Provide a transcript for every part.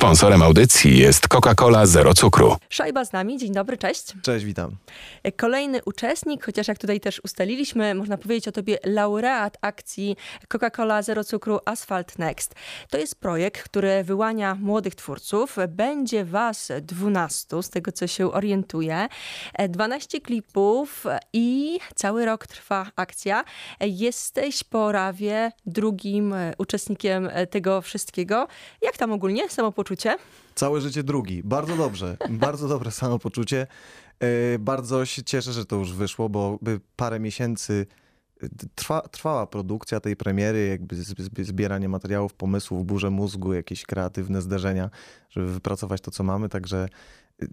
Sponsorem audycji jest Coca-Cola Zero Cukru. Szajba z nami, dzień dobry, cześć. Cześć, witam. Kolejny uczestnik, chociaż jak tutaj też ustaliliśmy, można powiedzieć o tobie laureat akcji Coca-Cola Zero Cukru Asphalt Next. To jest projekt, który wyłania młodych twórców. Będzie was 12, z tego co się orientuję. 12 klipów i cały rok trwa akcja. Jesteś po Rawie drugim uczestnikiem tego wszystkiego. Jak tam ogólnie samopoczucie? Całe życie drugi. Bardzo dobrze. Bardzo dobre samopoczucie. E, bardzo się cieszę, że to już wyszło, bo parę miesięcy e, trwa, trwała produkcja tej premiery, jakby zbieranie materiałów, pomysłów, burze mózgu, jakieś kreatywne zderzenia, żeby wypracować to, co mamy. Także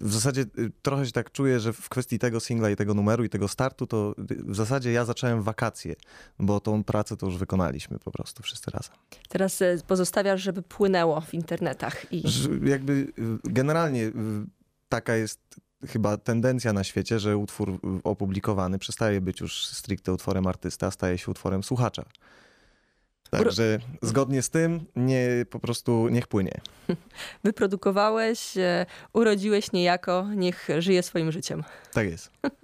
w zasadzie y, trochę się tak czuję, że w kwestii tego singla i tego numeru i tego startu, to w zasadzie ja zacząłem wakacje, bo tą pracę to już wykonaliśmy po prostu wszyscy razem. Teraz e, pozostawiasz, żeby płynęło w internetach. I... Jakby y, generalnie y, taka jest chyba tendencja na świecie, że utwór opublikowany przestaje być już stricte utworem artysta, staje się utworem słuchacza. Także zgodnie z tym nie, po prostu niech płynie. Wyprodukowałeś, e, urodziłeś niejako, niech żyje swoim życiem. Tak jest.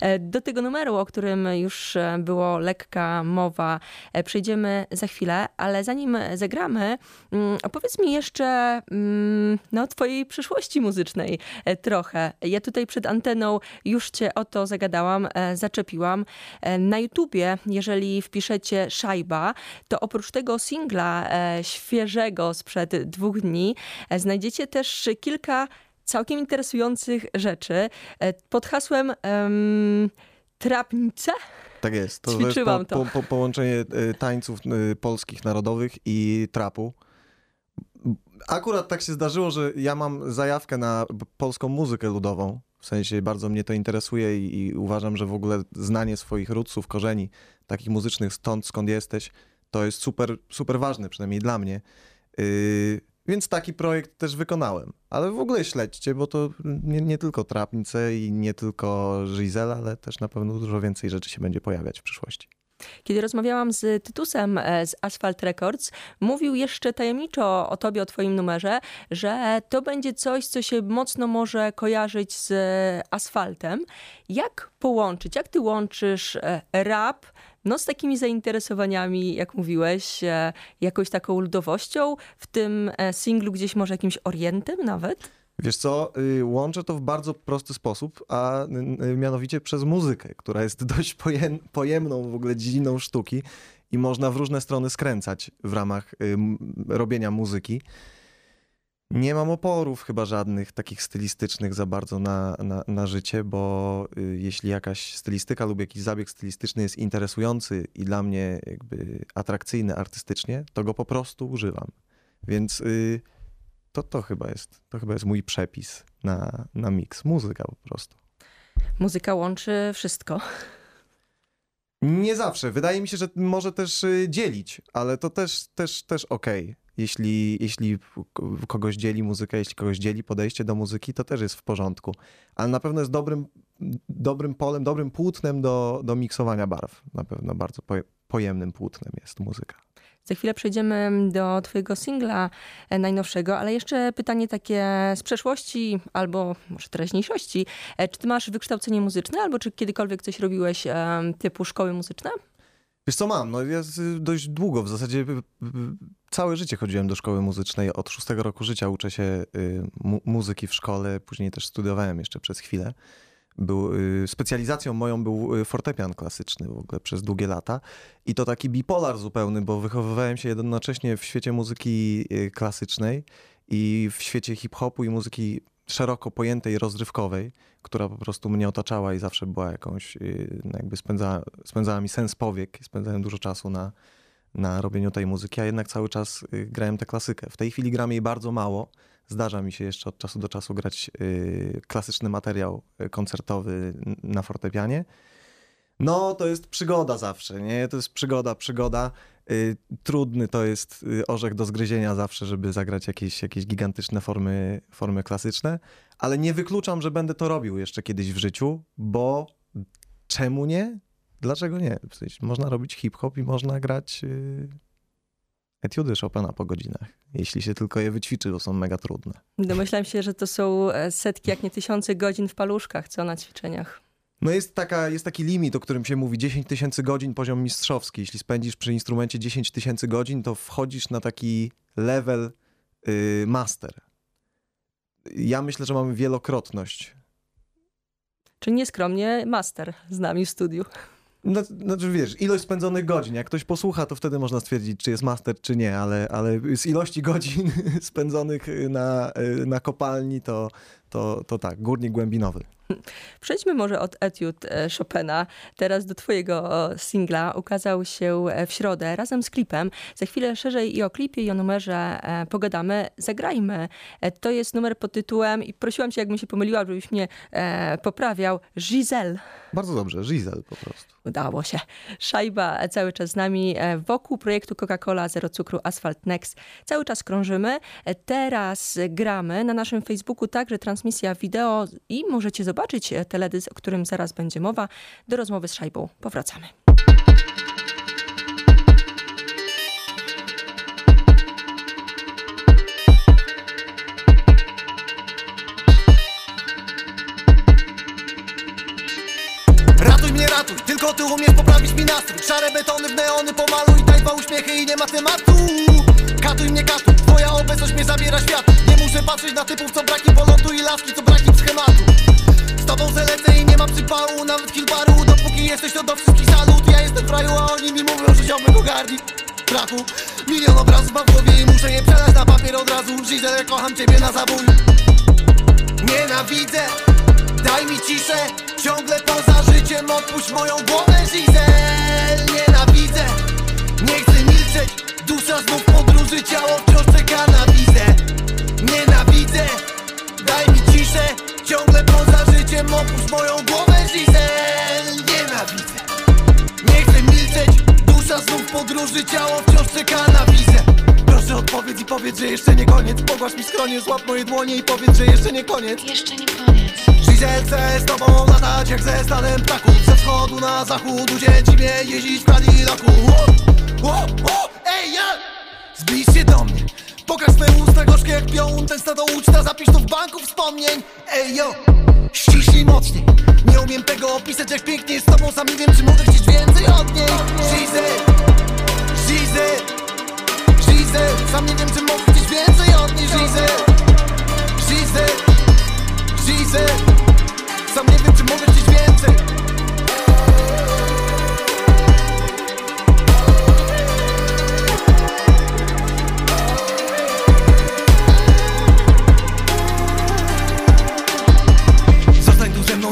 E, do tego numeru, o którym już e, było lekka mowa, przejdziemy za chwilę, ale zanim zagramy, mm, opowiedz mi jeszcze mm, no, o twojej przyszłości muzycznej trochę. Ja tutaj przed anteną już cię o to zagadałam, zaczepiłam. Na YouTubie, jeżeli wpiszecie Szajba, to oprócz tego singla e, świeżego sprzed dwóch dni, e, znajdziecie też kilka całkiem interesujących rzeczy e, pod hasłem um, Trapnice. Tak jest. To Ćwiczyłam jest po, po, po, połączenie tańców polskich narodowych i trapu. Akurat tak się zdarzyło, że ja mam zajawkę na polską muzykę ludową. W sensie bardzo mnie to interesuje i, i uważam, że w ogóle znanie swoich ródców, korzeni, takich muzycznych, stąd skąd jesteś, to jest super, super ważne, przynajmniej dla mnie. Yy, więc taki projekt też wykonałem. Ale w ogóle śledźcie, bo to nie, nie tylko Trapnice i nie tylko Giselle, ale też na pewno dużo więcej rzeczy się będzie pojawiać w przyszłości. Kiedy rozmawiałam z Tytusem e, z Asphalt Records, mówił jeszcze tajemniczo o tobie, o twoim numerze, że to będzie coś, co się mocno może kojarzyć z asfaltem. Jak połączyć, jak ty łączysz e, rap no, z takimi zainteresowaniami, jak mówiłeś, e, jakąś taką ludowością, w tym singlu gdzieś może jakimś orientem nawet? Wiesz co, y, łączę to w bardzo prosty sposób, a mianowicie przez muzykę, która jest dość pojemną w ogóle dziedziną sztuki i można w różne strony skręcać w ramach robienia muzyki. Nie mam oporów chyba żadnych takich stylistycznych za bardzo na, na, na życie, bo y, jeśli jakaś stylistyka lub jakiś zabieg stylistyczny jest interesujący i dla mnie jakby atrakcyjny artystycznie, to go po prostu używam. Więc... Y, to, to, chyba jest, to chyba jest mój przepis na, na miks. Muzyka po prostu. Muzyka łączy wszystko. Nie zawsze. Wydaje mi się, że może też y, dzielić, ale to też, też, też okej. Okay. Jeśli, jeśli kogoś dzieli muzyka, jeśli kogoś dzieli podejście do muzyki, to też jest w porządku. Ale na pewno jest dobrym, dobrym polem, dobrym płótnem do, do miksowania barw. Na pewno bardzo pojemnym płótnem jest muzyka. Za chwilę przejdziemy do Twojego singla e, najnowszego, ale jeszcze pytanie takie z przeszłości albo może teraźniejszości. E, czy Ty masz wykształcenie muzyczne, albo czy kiedykolwiek coś robiłeś typu szkoły muzyczne? Wiesz co mam? No ja dość długo, w zasadzie całe życie chodziłem do szkoły muzycznej. Od szóstego roku życia uczę się y, muzyki w szkole, później też studiowałem jeszcze przez chwilę był, y, specjalizacją moją był y, fortepian klasyczny w ogóle przez długie lata. I to taki bipolar zupełny, bo wychowywałem się jednocześnie w świecie muzyki klasycznej i w świecie hip-hopu i muzyki szeroko pojętej, rozrywkowej, która po prostu mnie otaczała i zawsze była jakąś, no jakby spędzała, spędzała mi sens powiek, spędzałem dużo czasu na, na robieniu tej muzyki, a jednak cały czas grałem tę klasykę. W tej chwili gram jej bardzo mało, Zdarza mi się jeszcze od czasu do czasu grać y, klasyczny materiał y, koncertowy na fortepianie. No, to jest przygoda zawsze, nie? To jest przygoda, przygoda. Y, trudny to jest orzech do zgryzienia zawsze, żeby zagrać jakieś, jakieś gigantyczne formy, formy klasyczne, ale nie wykluczam, że będę to robił jeszcze kiedyś w życiu, bo czemu nie? Dlaczego nie? W sensie, można robić hip-hop i można grać etiudy Chopina po godzinach, jeśli się tylko je wyćwiczy, bo są mega trudne. Domyślam się, że to są e, setki, jak nie tysiące godzin w paluszkach, co na ćwiczeniach. No jest, taka, jest taki limit, o którym się mówi, 10 tysięcy godzin poziom mistrzowski. Jeśli spędzisz przy instrumencie 10 tysięcy godzin, to wchodzisz na taki level y, master. Ja myślę, że mamy wielokrotność. Czy nieskromnie master z nami w studiu. No, znaczy wiesz, ilość spędzonych godzin. Jak ktoś posłucha, to wtedy można stwierdzić, czy jest master, czy nie, ale, ale z ilości godzin spędzonych na, na kopalni, to, to, to tak, górnik głębinowy. Przejdźmy może od etiud e, Chopina teraz do twojego singla. Ukazał się e, w środę razem z klipem. Za chwilę szerzej i o klipie i o numerze e, pogadamy. Zagrajmy. To jest numer pod tytułem i prosiłam cię, jakbym się pomyliła, żebyś mnie poprawiał. Giselle. Bardzo dobrze, Giselle po prostu. Udało się. Szajba cały czas z nami wokół projektu Coca-Cola Zero Cukru Asphalt Next. Cały czas krążymy. Teraz gramy na naszym Facebooku także transmisja wideo i możecie zobaczyć e, teledysk, o którym zaraz będzie mowa. Do rozmowy z Szajbą powracamy. Nienawidzę, daj mi ciszę Ciągle poza życiem opuść moją głowę Giselle Nienawidzę, nie chcę milczeć Dusza znów podróży, ciało wciąż czeka na wizę. Nienawidzę, daj mi ciszę Ciągle poza życiem opuść moją głowę Giselle Nienawidzę Nie chcę milczeć Dusza znów podróży Ciało wciąż czeka na wizę Proszę odpowiedz i powiedz, że jeszcze nie koniec. Pogłasz mi skronie, złap moje dłonie i powiedz, że jeszcze nie koniec. Jeszcze nie koniec. Chcę z tobą latać jak ze stanem ptaków. Ze wschodu na zachód uciec mnie jeździć w Cadillacu. Ej ja! Zbliż się do mnie. Pokaż swe usta gorzkie jak pion Ten stado uczta, zapisz to w banku wspomnień. Ej yo, ściśnij mocniej. Nie umiem tego opisać jak pięknie jest z tobą. Sam nie wiem czy mogę chcieć więcej od niej. Giselle, Giselle, Sam nie wiem czy mogę chcieć więcej od niej Giselle, Giselle Sam nie wiem czy mogę chcieć więcej.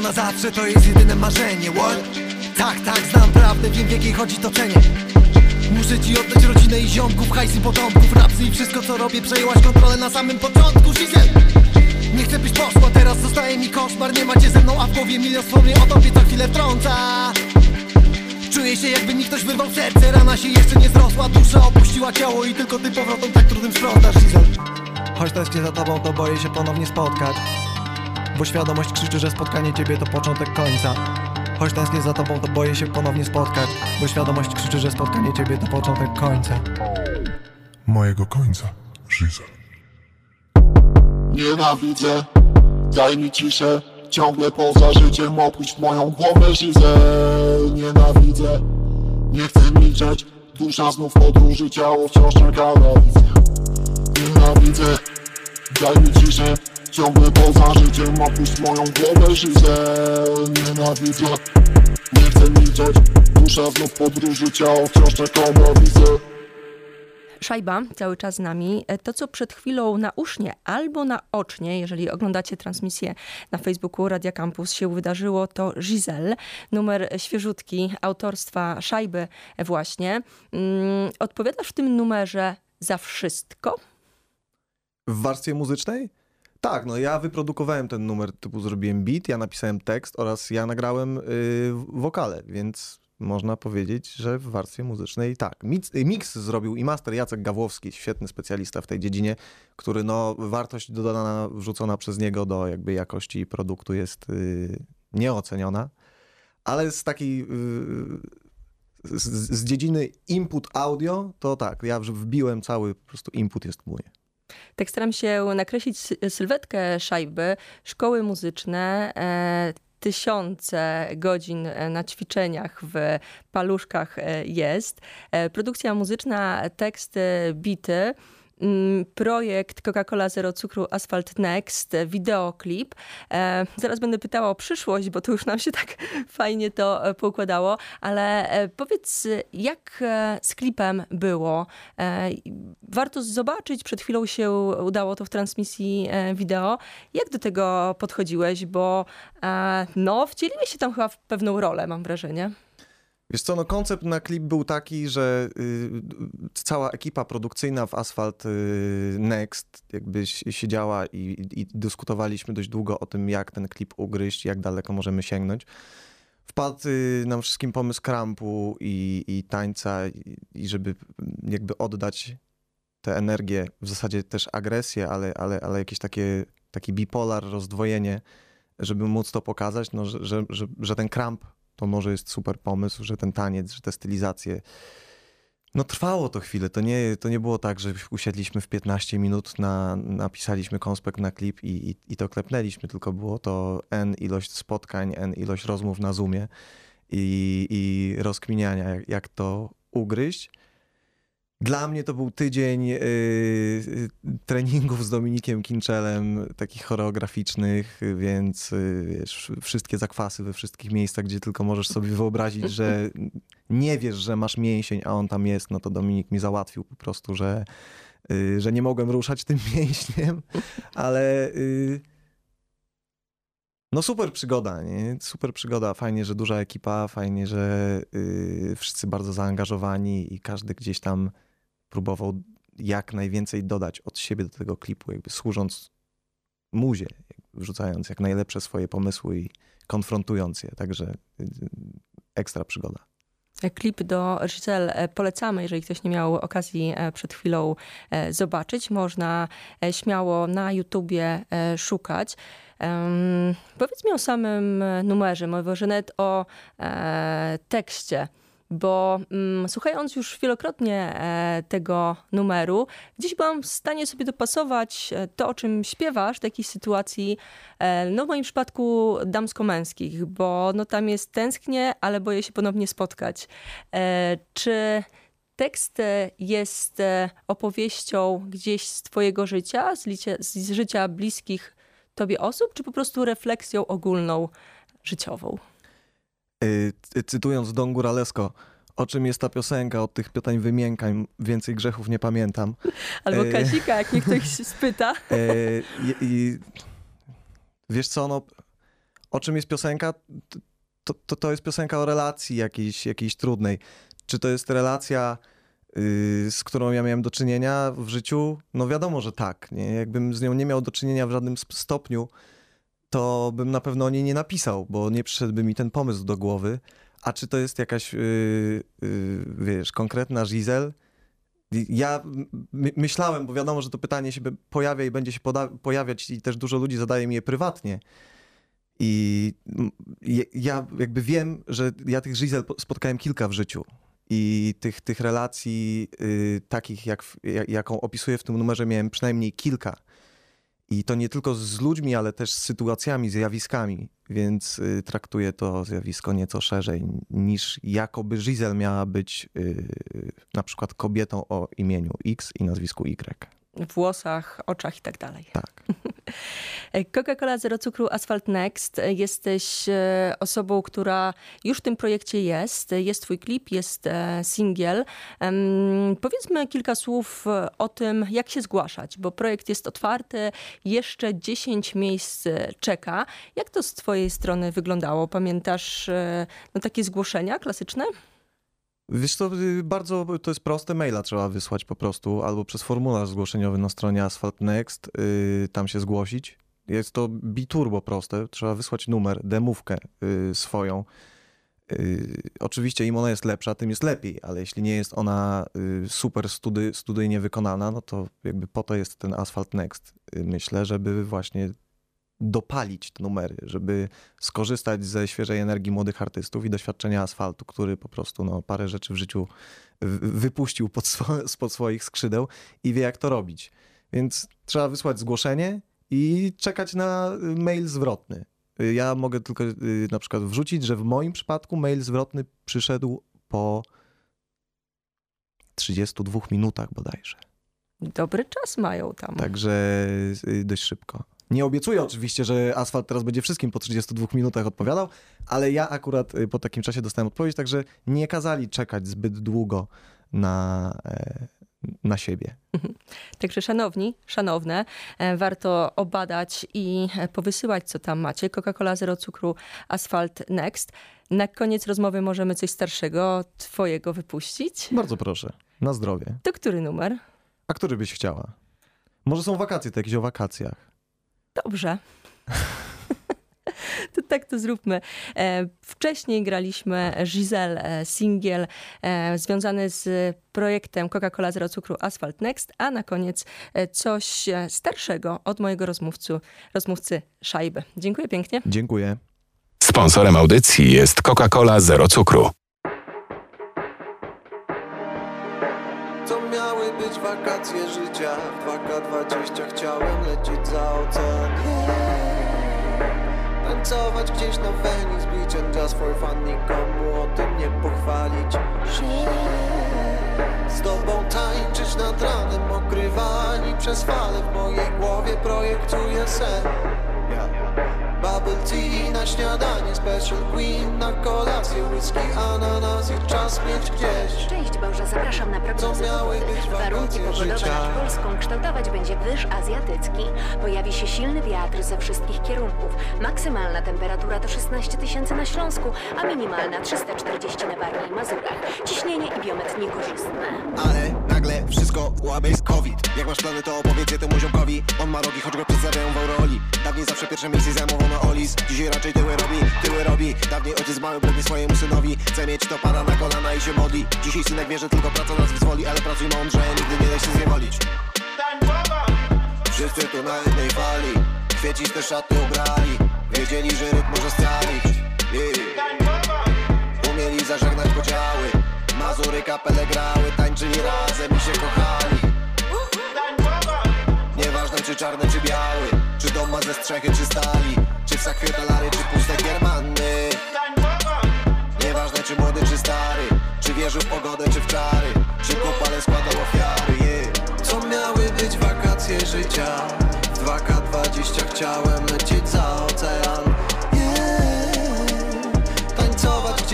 Na zawsze to jest jedyne marzenie. What? Tak, tak, znam prawdę, wiem w jakiej chodzi toczenie Muszę ci oddać rodzinę i ziomków, hajs i potomków Rapsy i wszystko co robię, przejęłaś kontrolę na samym początku Giselle nie chcę byś poszła, teraz zostaje mi koszmar. Nie macie ze mną, a w głowie milion wspomnień o tobie co chwilę wtrąca. Czuję się jakby mi ktoś wyrwał serce. Rana się jeszcze nie zrosła, dusza opuściła ciało I tylko ty powrotem tak trudnym sprzątasz Giselle Choć tęsknię za tobą, to boję się ponownie spotkać. Bo świadomość krzyczy, że spotkanie ciebie to początek końca Choć tęsknię za tobą, to boję się ponownie spotkać Bo świadomość krzyczy, że spotkanie ciebie to początek końca. Mojego końca, Żyzel Nienawidzę, daj mi ciszę. Ciągle poza życiem opuść moją głowę Żyzel Nienawidzę, nie chcę milczeć. Dusza znów podróży, ciało wciąż czeka na Nienawidzę, daj mi ciszę Ciągle poza życiem opuść moją głowę Żyzel Nienawidzę Nie chcę milczeć Dusza znów podróży Ciało wciąż czeka na wizę Szajba cały czas z nami. To, co przed chwilą na usznie albo na ocznie, jeżeli oglądacie transmisję na Facebooku Radia Campus się wydarzyło, to Giselle, numer świeżutki autorstwa Szajby właśnie. Mm, odpowiadasz w tym numerze za wszystko? W warstwie muzycznej? Tak, no ja wyprodukowałem ten numer, typu zrobiłem beat, ja napisałem tekst oraz ja nagrałem yy, wokale, więc można powiedzieć, że w warstwie muzycznej tak. Mix, mix zrobił i master Jacek Gawłowski, świetny specjalista w tej dziedzinie, który no wartość dodana, wrzucona przez niego do jakby jakości produktu jest yy, nieoceniona, ale z takiej z, z dziedziny input audio, to tak, ja wbiłem cały, po prostu input jest mój. Tak staram się nakreślić sy- sylwetkę szajby, szkoły muzyczne, e, tysiące godzin e, na ćwiczeniach w paluszkach e, jest. Produkcja muzyczna, teksty, bity. Mm, Projekt Coca-Cola Zero Cukru Asphalt Next, e, wideoklip. E, zaraz będę pytała o przyszłość, bo to już nam się tak fajnie to e, poukładało, ale powiedz, jak z klipem było? Warto zobaczyć, przed chwilą się udało to w transmisji wideo. Jak do tego podchodziłeś? Bo no, wcieliłeś się tam chyba w pewną rolę, mam wrażenie. Wiesz co, no koncept na klip był taki, że y, cała ekipa produkcyjna w Asphalt y, Next jakby si- siedziała i, i dyskutowaliśmy dość długo o tym, jak ten klip ugryźć, jak daleko możemy sięgnąć. Wpadł y, nam wszystkim pomysł krampu i, i tańca i, i żeby jakby oddać tę energię, w zasadzie też agresję, ale, ale, ale jakieś takie, taki bipolar, rozdwojenie, żeby móc to pokazać, no, że, że, że, że ten kramp to może jest super pomysł, że ten taniec, że te stylizacje. No trwało to chwilę, to nie, to nie było tak, że usiedliśmy w 15 minut, na, napisaliśmy konspekt na klip i, i, i to klepnęliśmy, tylko było to N ilość spotkań, N ilość rozmów na Zoomie i, i rozkminiania, jak, jak to ugryźć. Dla mnie to był tydzień yy, yy, treningów z Dominikiem Kinczelem, takich choreograficznych, więc yy, wiesz, wszystkie zakwasy we wszystkich miejscach, gdzie tylko możesz sobie wyobrazić, że nie wiesz, że masz mięsień, a on tam jest, no to Dominik mi załatwił po prostu, że, że nie mogłem ruszać tym mięśniem, ale no super przygoda, nie? Super przygoda. Fajnie, że duża ekipa, fajnie, że yy, wszyscy bardzo zaangażowani i każdy gdzieś tam próbował jak najwięcej dodać od siebie do tego klipu, jakby służąc muzie, wrzucając jak najlepsze swoje pomysły i konfrontując je. Także yy, ekstra przygoda. Klip do Giselle e, polecamy, jeżeli ktoś nie miał okazji e, przed chwilą e, zobaczyć. Można e, śmiało na YouTubie e, szukać. Em, powiedz mi o samym e, numerze, może nawet o e, tekście, bo mm, słuchając już wielokrotnie e, tego numeru, gdzieś byłam w stanie sobie dopasować e, to, o czym śpiewasz, do jakiejś sytuacji, e, no w moim przypadku damsko-męskich, bo no tam jest tęsknię, ale boję się ponownie spotkać. E, Czy tekst e, jest e, opowieścią gdzieś z twojego życia, z, z życia bliskich tobie osób, czy po prostu refleksją ogólną życiową? Cy- cytując Don Guralesco, o czym jest ta piosenka, od tych pytań wymiękań, więcej grzechów nie pamiętam. Albo E, Kazika, jak mnie ktoś spyta. E, i, i wiesz co, no, o czym jest piosenka? To, to, to jest piosenka o relacji jakiejś, jakiejś trudnej. Czy to jest relacja, y, z którą ja miałem do czynienia w życiu? No wiadomo, że tak. Nie? Jakbym z nią nie miał do czynienia w żadnym stopniu, to bym na pewno o niej nie napisał, bo nie przyszedłby mi ten pomysł do głowy. A czy to jest jakaś, y, y, wiesz, konkretna Giselle? Ja my, myślałem, bo wiadomo, że to pytanie się pojawia i będzie się pojawiać i też dużo ludzi zadaje mi je prywatnie. I ja jakby wiem, że ja tych po- spotkałem kilka w życiu. I tych, tych relacji y, takich, jak, jak, jaką opisuję w tym numerze, miałem przynajmniej kilka. I to nie tylko z ludźmi, ale też z sytuacjami, zjawiskami. Więc y, traktuję to zjawisko nieco szerzej niż jakoby Giselle miała być y, na przykład kobietą o imieniu X i nazwisku Y. Włosach, oczach i tak dalej. Tak. Coca-Cola Zero Cukru Asphalt Next. Jesteś e, osobą, która już w tym projekcie jest. Jest twój klip, jest e, singiel. Powiedzmy kilka słów e, o tym, jak się zgłaszać, bo projekt jest otwarty, jeszcze 10 miejsc czeka. Jak to z twojej strony wyglądało? Pamiętasz no, takie zgłoszenia klasyczne? Wiesz co, y, bardzo to jest proste, maila trzeba wysłać po prostu, albo przez formularz zgłoszeniowy na stronie Asphalt Next, y, tam się zgłosić. Jest to biturbo proste, trzeba wysłać numer, demówkę y, swoją. Y, oczywiście im ona jest lepsza, tym jest lepiej, ale jeśli nie jest ona y, super studi- studyjnie wykonana, no to jakby po to jest ten Asphalt Next. Y, myślę, żeby właśnie dopalić te numery, żeby skorzystać ze świeżej energii młodych artystów i doświadczenia asfaltu, który po prostu no, parę rzeczy w życiu wypuścił pod swo- spod swoich skrzydeł i wie, jak to robić. Więc trzeba wysłać zgłoszenie i czekać na y, mail zwrotny. Y, Ja mogę tylko y, na przykład wrzucić, że w moim przypadku mail zwrotny przyszedł po 32 minutach bodajże. Dobry czas mają tam. Także dość szybko. Nie obiecuję oczywiście, że asfalt teraz będzie wszystkim po 32 minutach odpowiadał, ale ja akurat y, po takim czasie dostałem odpowiedź, także nie kazali czekać zbyt długo na, e, na siebie. Także szanowni, szanowne, e, warto obadać i e, powysyłać, co tam macie. Coca-Cola zero cukru, Asphalt Next. Na koniec rozmowy możemy coś starszego twojego wypuścić. Bardzo proszę, na zdrowie. To który numer? A który byś chciała? Może są wakacje, to jakieś o wakacjach. Dobrze. To tak to zróbmy. E, Wcześniej graliśmy Giselle e, singiel e, związany z projektem Coca-Cola Zero Cukru Asphalt Next, a na koniec coś starszego od mojego rozmówcy, rozmówcy Szajby. Dziękuję pięknie. Dziękuję. Sponsorem audycji jest Coca-Cola Zero Cukru. Wakacje życia. W 2K20 chciałem lecieć za ocean. Tańcować gdzieś na Venice Beach And just for fun nikomu o tym nie pochwalić. Się Z tobą tańczyć nad ranem Okrywani przez fale W mojej głowie projektuję sen Bubble tea na śniadanie Special queen na kolację Whisky, ananas i czas mieć gdzieś Cześć Boże, zapraszam na Co prognozy miały być Warunki pogodowe życia? nad Polską kształtować będzie wyż azjatycki. Pojawi się silny wiatr ze wszystkich kierunków. Maksymalna temperatura to 16 tysięcy na Śląsku, a minimalna 340 na Warmii i Mazurach. Ciśnienie i biometr niekorzystne. Ale nagle wszystko łamie jest COVID. Jak masz plany to opowiedz je temu ziomkowi. On ma rogi, choć go przedstawiają w Auroli. Dawniej zawsze pierwsze miejsce zajmował na Olis. Dzisiaj raczej tyły robi, tyły robi. Dawniej ojciec mały brednie swojemu synowi. Chce mieć to pada na kolana i się modli. Dzisiaj synek wie, że tylko praca nas wyzwoli Ale pracuj mądrze, nigdy nie daj się zniewolić. Wszyscy tu na jednej fali. Kwieciste szaty ubrali. Wiedzieli, że rytm może scalić. I Umieli zażegnać podziały Mazury kapele grały Tańczyli razem i się kochali. Nieważne czy czarny czy biały Czy dom ma ze strzechy czy stali Czy w sakwetalary czy puste giermanny. Nieważne czy młody czy stary Czy wierzył w pogodę czy w czary Czy kopale składał ofiary. Yeah. Co miały być wakacje życia? W 2K20 chciałem lecieć za ocean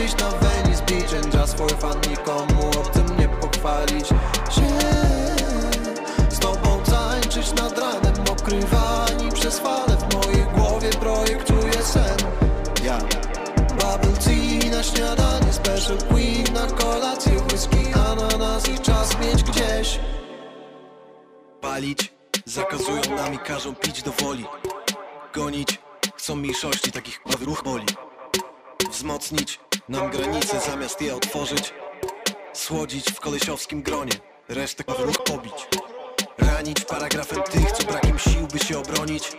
Gdzieś na Venice Beach And just for fun nikomu o tym nie pochwalić się. Z tobą tańczyć nad ranem Okrywani przez fale W mojej głowie projektuję sen. Ja. Bubble tea na śniadanie Special queen na kolację Whisky, ananas i czas mieć gdzieś. Palić, zakazują nam i każą pić do woli. Gonić, chcą mniejszości, takich ruch boli. Wzmocnić nam granice zamiast je otworzyć Słodzić w kolesiowskim gronie, resztę ruch pobić. Ranić paragrafem tych, co brakiem sił by się obronić.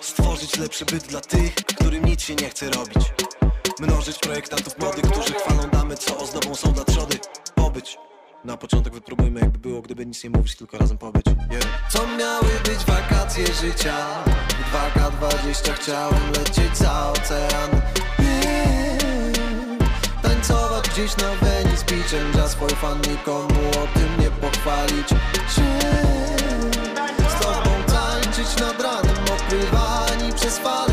Stworzyć lepszy byt dla tych, którym nic się nie chce robić. Mnożyć projektantów młodych, którzy chwalą damy, co ozdobą są dla trzody. Pobyć. Na początek wypróbujmy jakby było, gdyby nic nie mówić, tylko razem pobyć. Yeah. Co miały być wakacje życia? W 2K20 chciałem lecieć za ocean. Yeah. Gdzieś na Venice Beach And just for nikomu o tym nie pochwalić się. Z tobą tańczyć nad ranem Okrywani przez fale